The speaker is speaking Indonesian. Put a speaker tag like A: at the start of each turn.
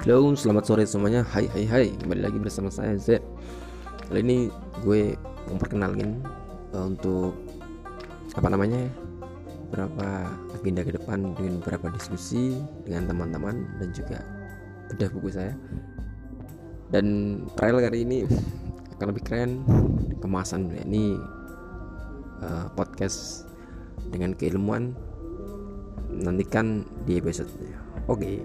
A: Halo, selamat sore semuanya. Hai, hai, hai. Kembali lagi bersama saya Z. Kali ini gue memperkenalkan uh, untuk apa namanya berapa agenda ke depan dengan beberapa diskusi dengan teman-teman dan juga bedah buku saya. Dan trial kali ini akan lebih keren kemasan ini uh, podcast dengan keilmuan nantikan di episode oke okay.